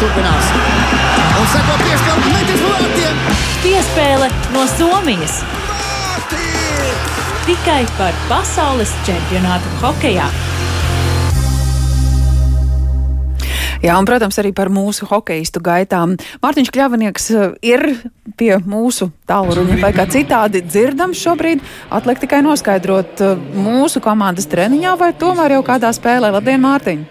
turpinās. Un seko piespēle metis vārtiem. Piespēle no Somijas. Tikai par pasaules čempionātu hokejā. Jā, un, protams, arī par mūsu hokeistu gaitām. Mārtiņš Kļavinieks eh, ir pie mūsu tālruņa vai kā citādi dzirdams šobrīd. Atliek tikai noskaidrot eh, mūsu komandas treniņā vai tomēr jau kādā spēlē. Labdien, Mārtiņ!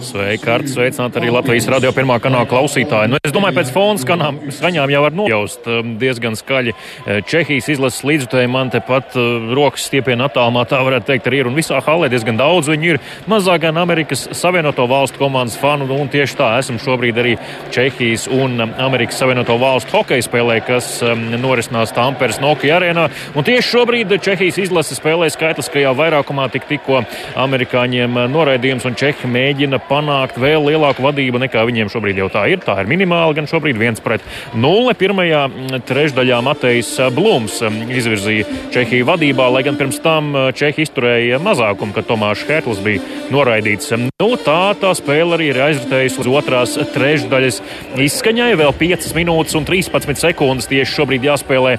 Sveiki, Kārta. Sveicināti arī Latvijas radio pirmā kanāla klausītāji. Nu, es domāju, pēc fona skanām, skaņām jau var nojaust um, diezgan skaļi. Eh, Čehijas izlases līdzutēji man tepat uh, rokas stiepienā attālumā, tā varētu teikt, arī ir. Un visā halē diezgan daudz viņi ir. Mazāk gan Amerikas Savienoto Valstu komandas fanu. Un tieši tā esam šobrīd arī Čehijas un um, Amerikas Savienoto Valstu hokeja spēlē, kas um, norisinās Tamperes Nokia arēnā. Un tieši šobrīd Čehijas izlase spēlē skaitliskajā vairākumā tik tikko amerikāņiem uh, noraidījums un Čehi mēģina panākt vēl lielāku vadību nekā viņiem šobrīd jau tā ir. Tā ir minimāla, gan šobrīd viens pret nulli. Pirmajā mm, trešdaļā Matejs Blūms mm, izvirzīja Čehiju vadībā, lai gan pirms tam mm, Čehi izturēja mazākumu, kad Tomāšs Hērtls bija noraidīts. Nu, tā tā spēle arī ir aizritējusi līdz otrās trešdaļas izskaņai. Vēl 5 minūtes un 13 sekundes tieši šobrīd jāspēlē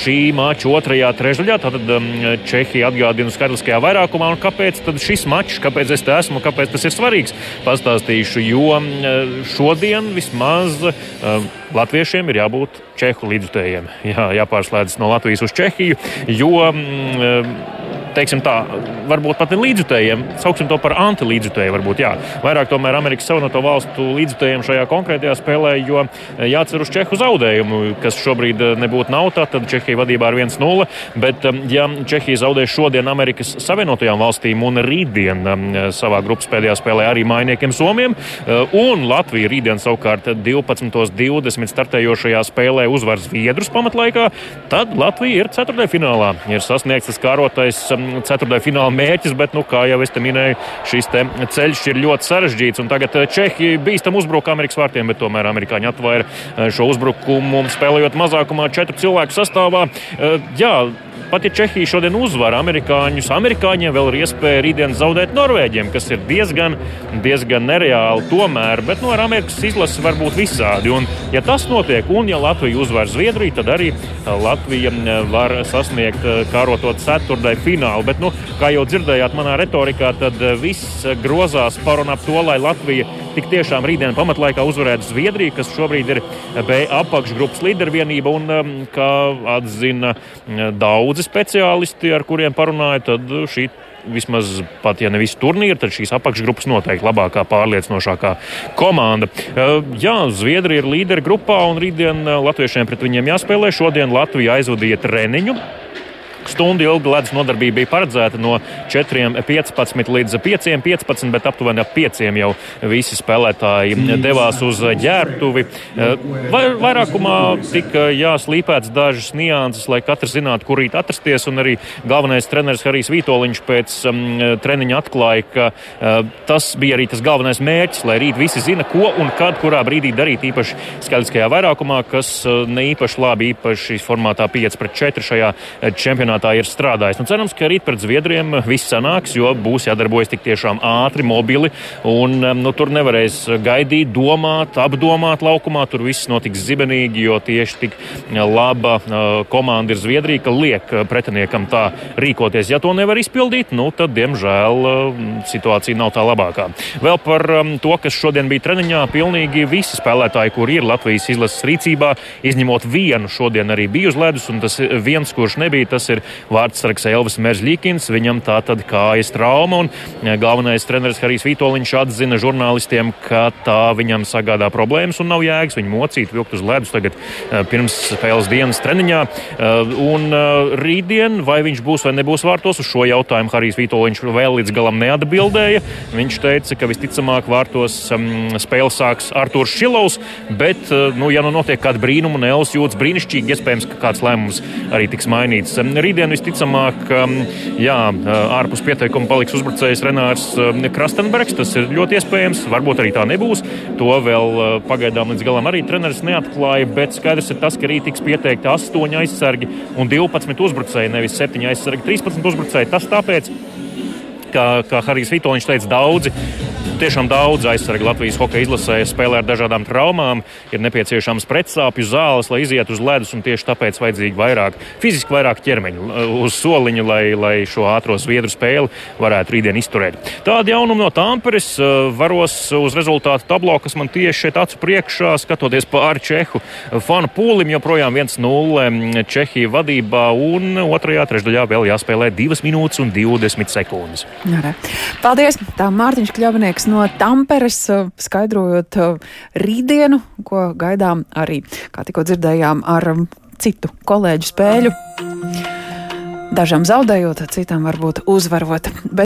šī mača otrajā trešdaļā. Tātad Čehija atgādina skaitliskajā vairākumā. Un kāpēc šis mačs, kāpēc es te esmu, kāpēc tas ir svarīgs? Pastāstīšu, jo šodien vismaz latviešiem ir jābūt čehu līdzutējiem. Jā, jāpārslēdzas no Latvijas uz Čehiju, jo teiksim tā, varbūt pat ne līdzutējiem, sauksim to par antilīdzutēju, varbūt jā. Vairāk tomēr Amerikas Savienoto Valstu līdzutējiem šajā konkrētajā spēlē, jo eh, jācer uz Čehu zaudējumu, kas šobrīd eh, nebūtu nav tā, tad Čehija vadībā ar 1-0, bet eh, ja Čehija zaudēs šodien Amerikas Savienotajām valstīm un rītdien savā grupas pēdējā spēlē arī mainiekiem Somiem, un Latvija rītdien savukārt 12.20 startējošajā spēlē uzvar Zviedrus pamatlaikā, tad Latvija ir ceturtajā finālā. Ir sasniegts tas kārotais ceturtajā fināla mērķis, bet, nu, kā jau es te minēju, šis te ceļš ir ļoti sarežģīts. Tagad eh, Čehi bīstam uzbruka Amerikas vārtiem, bet tomēr amerikāņi atvaira eh, šo uzbrukumu, spēlējot mazākumā četru cilvēku sastāvā. Eh, jā, Pat ja Čehija šodien uzvar amerikāņus, amerikāņiem vēl ir iespēja rītdien zaudēt Norvēģiem, kas ir diezgan, diezgan nereāli tomēr. Bet no nu, Amerikas izlases var būt visādi. Un, ja tas notiek, un ja Latvija uzvar Zviedriju, tad arī Latvija var sasniegt kārotot ceturtajai finālu. Bet, nu, kā jau dzirdējāt manā retorikā, tad viss grozās par un ap to, lai Latvija tik tiešām rītdien pamatlaikā uzvarētu Zviedriju, kas šobrīd ir B apakšgrupas līdervienība un, kā atzina daudzi speciālisti, ar kuriem parunāju, tad šī vismaz pat, ja ne visi turnīri, tad šīs apakšgrupas noteikti labākā, pārliecinošākā komanda. Jā, Zviedrija ir līderi grupā, un rītdien latviešiem pret viņiem jāspēlē. Šodien Latvija aizvadīja treniņu Stundu ilga ledus nodarbība bija paredzēta no 4.15 līdz 5.15, bet aptuveni ap 5. jau visi spēlētāji devās uz ģērbtuvi. Vairākumā tika jāslīpēts dažas nianses, lai katrs zinātu, kur rīt atrasties. Un arī galvenais treneris Harijs Vitoļņš pēc um, treniņa atklāja, ka uh, tas bija arī tas galvenais mērķis, lai rīt visi zina, ko un kad, kurā brīdī darīt. Īpaši skaļiskajā vairākumā, kas uh, ne īpaši labi, īpaši formātā 5 pret 4 šajā čempionātā čempionātā ir strādājis. Nu, cerams, ka rīt pret Zviedriem viss sanāks, jo būs jādarbojas tik tiešām ātri, mobili. Un, nu, tur nevarēs gaidīt, domāt, apdomāt laukumā. Tur viss notiks zibenīgi, jo tieši tik laba komanda ir Zviedrija, ka liek pretiniekam tā rīkoties. Ja to nevar izpildīt, nu, tad, diemžēl, situācija nav tā labākā. Vēl par to, kas šodien bija treniņā, pilnīgi visi spēlētāji, kuri ir Latvijas izlases rīcībā, izņemot vienu, šodien arī bija uz ledus, un tas viens, kurš nebija, tas ir vārdsargs Elvis Meržļikins. Viņam tā tad kājas trauma, un e, galvenais treneris Harijs Vitoļņš atzina žurnālistiem, ka tā viņam sagādā problēmas un nav jēgas viņu mocīt, vilkt uz ledus tagad e, pirms spēles dienas treniņā. E, un rītdien, vai viņš būs vai nebūs vārtos, uz šo jautājumu Harijs Vitoļņš vēl līdz galam neatbildēja. Viņš teica, ka visticamāk vārtos spēle sāks Artūrs Šilovs, bet, nu, ja nu notiek kāda brīnuma un Elvis jūtas brīnišķīgi, iespējams, ka kāds lēmums arī tiks mainīts. Rīt Rītdien visticamāk, um, jā, uh, ārpus pieteikuma paliks uzbrucējs Renārs um, Krastenbergs. Tas ir ļoti iespējams. Varbūt arī tā nebūs. To vēl uh, pagaidām līdz galam arī treneris neatklāja. Bet skaidrs ir tas, ka rīt tiks pieteikti 8 aizsargi un 12 uzbrucēji, nevis 7 aizsargi, 13 uzbrucēji. Tas tāpēc, kā, kā Harijs Vitoņš teica, daudzi tiešām daudz aizsargi Latvijas hokeja izlasē spēlē ar dažādām traumām. Ir nepieciešams pretsāpju zāles, lai izietu uz ledus, un tieši tāpēc vajadzīgi vairāk, fiziski vairāk ķermeņu uz soliņa, lai, lai šo ātro zviedru spēli varētu rītdien izturēt. Tāda jaunuma no Tāmperes varos uz rezultātu tablo, kas man tieši šeit acu priekšā, skatoties pāri Čehu fanu pūlim, joprojām 1-0 Čehija vadībā, un otrajā trešdaļā vēl jāspēlē 2 minūtes un 20 sekundes. Jā, Paldies! Tā Mārtiņš Kļavnieks no Tamperes, uh, skaidrojot uh, rītdienu, ko gaidām arī, kā tikko dzirdējām, ar um, citu kolēģu spēļu. Dažam zaudējot, citam varbūt uzvarot.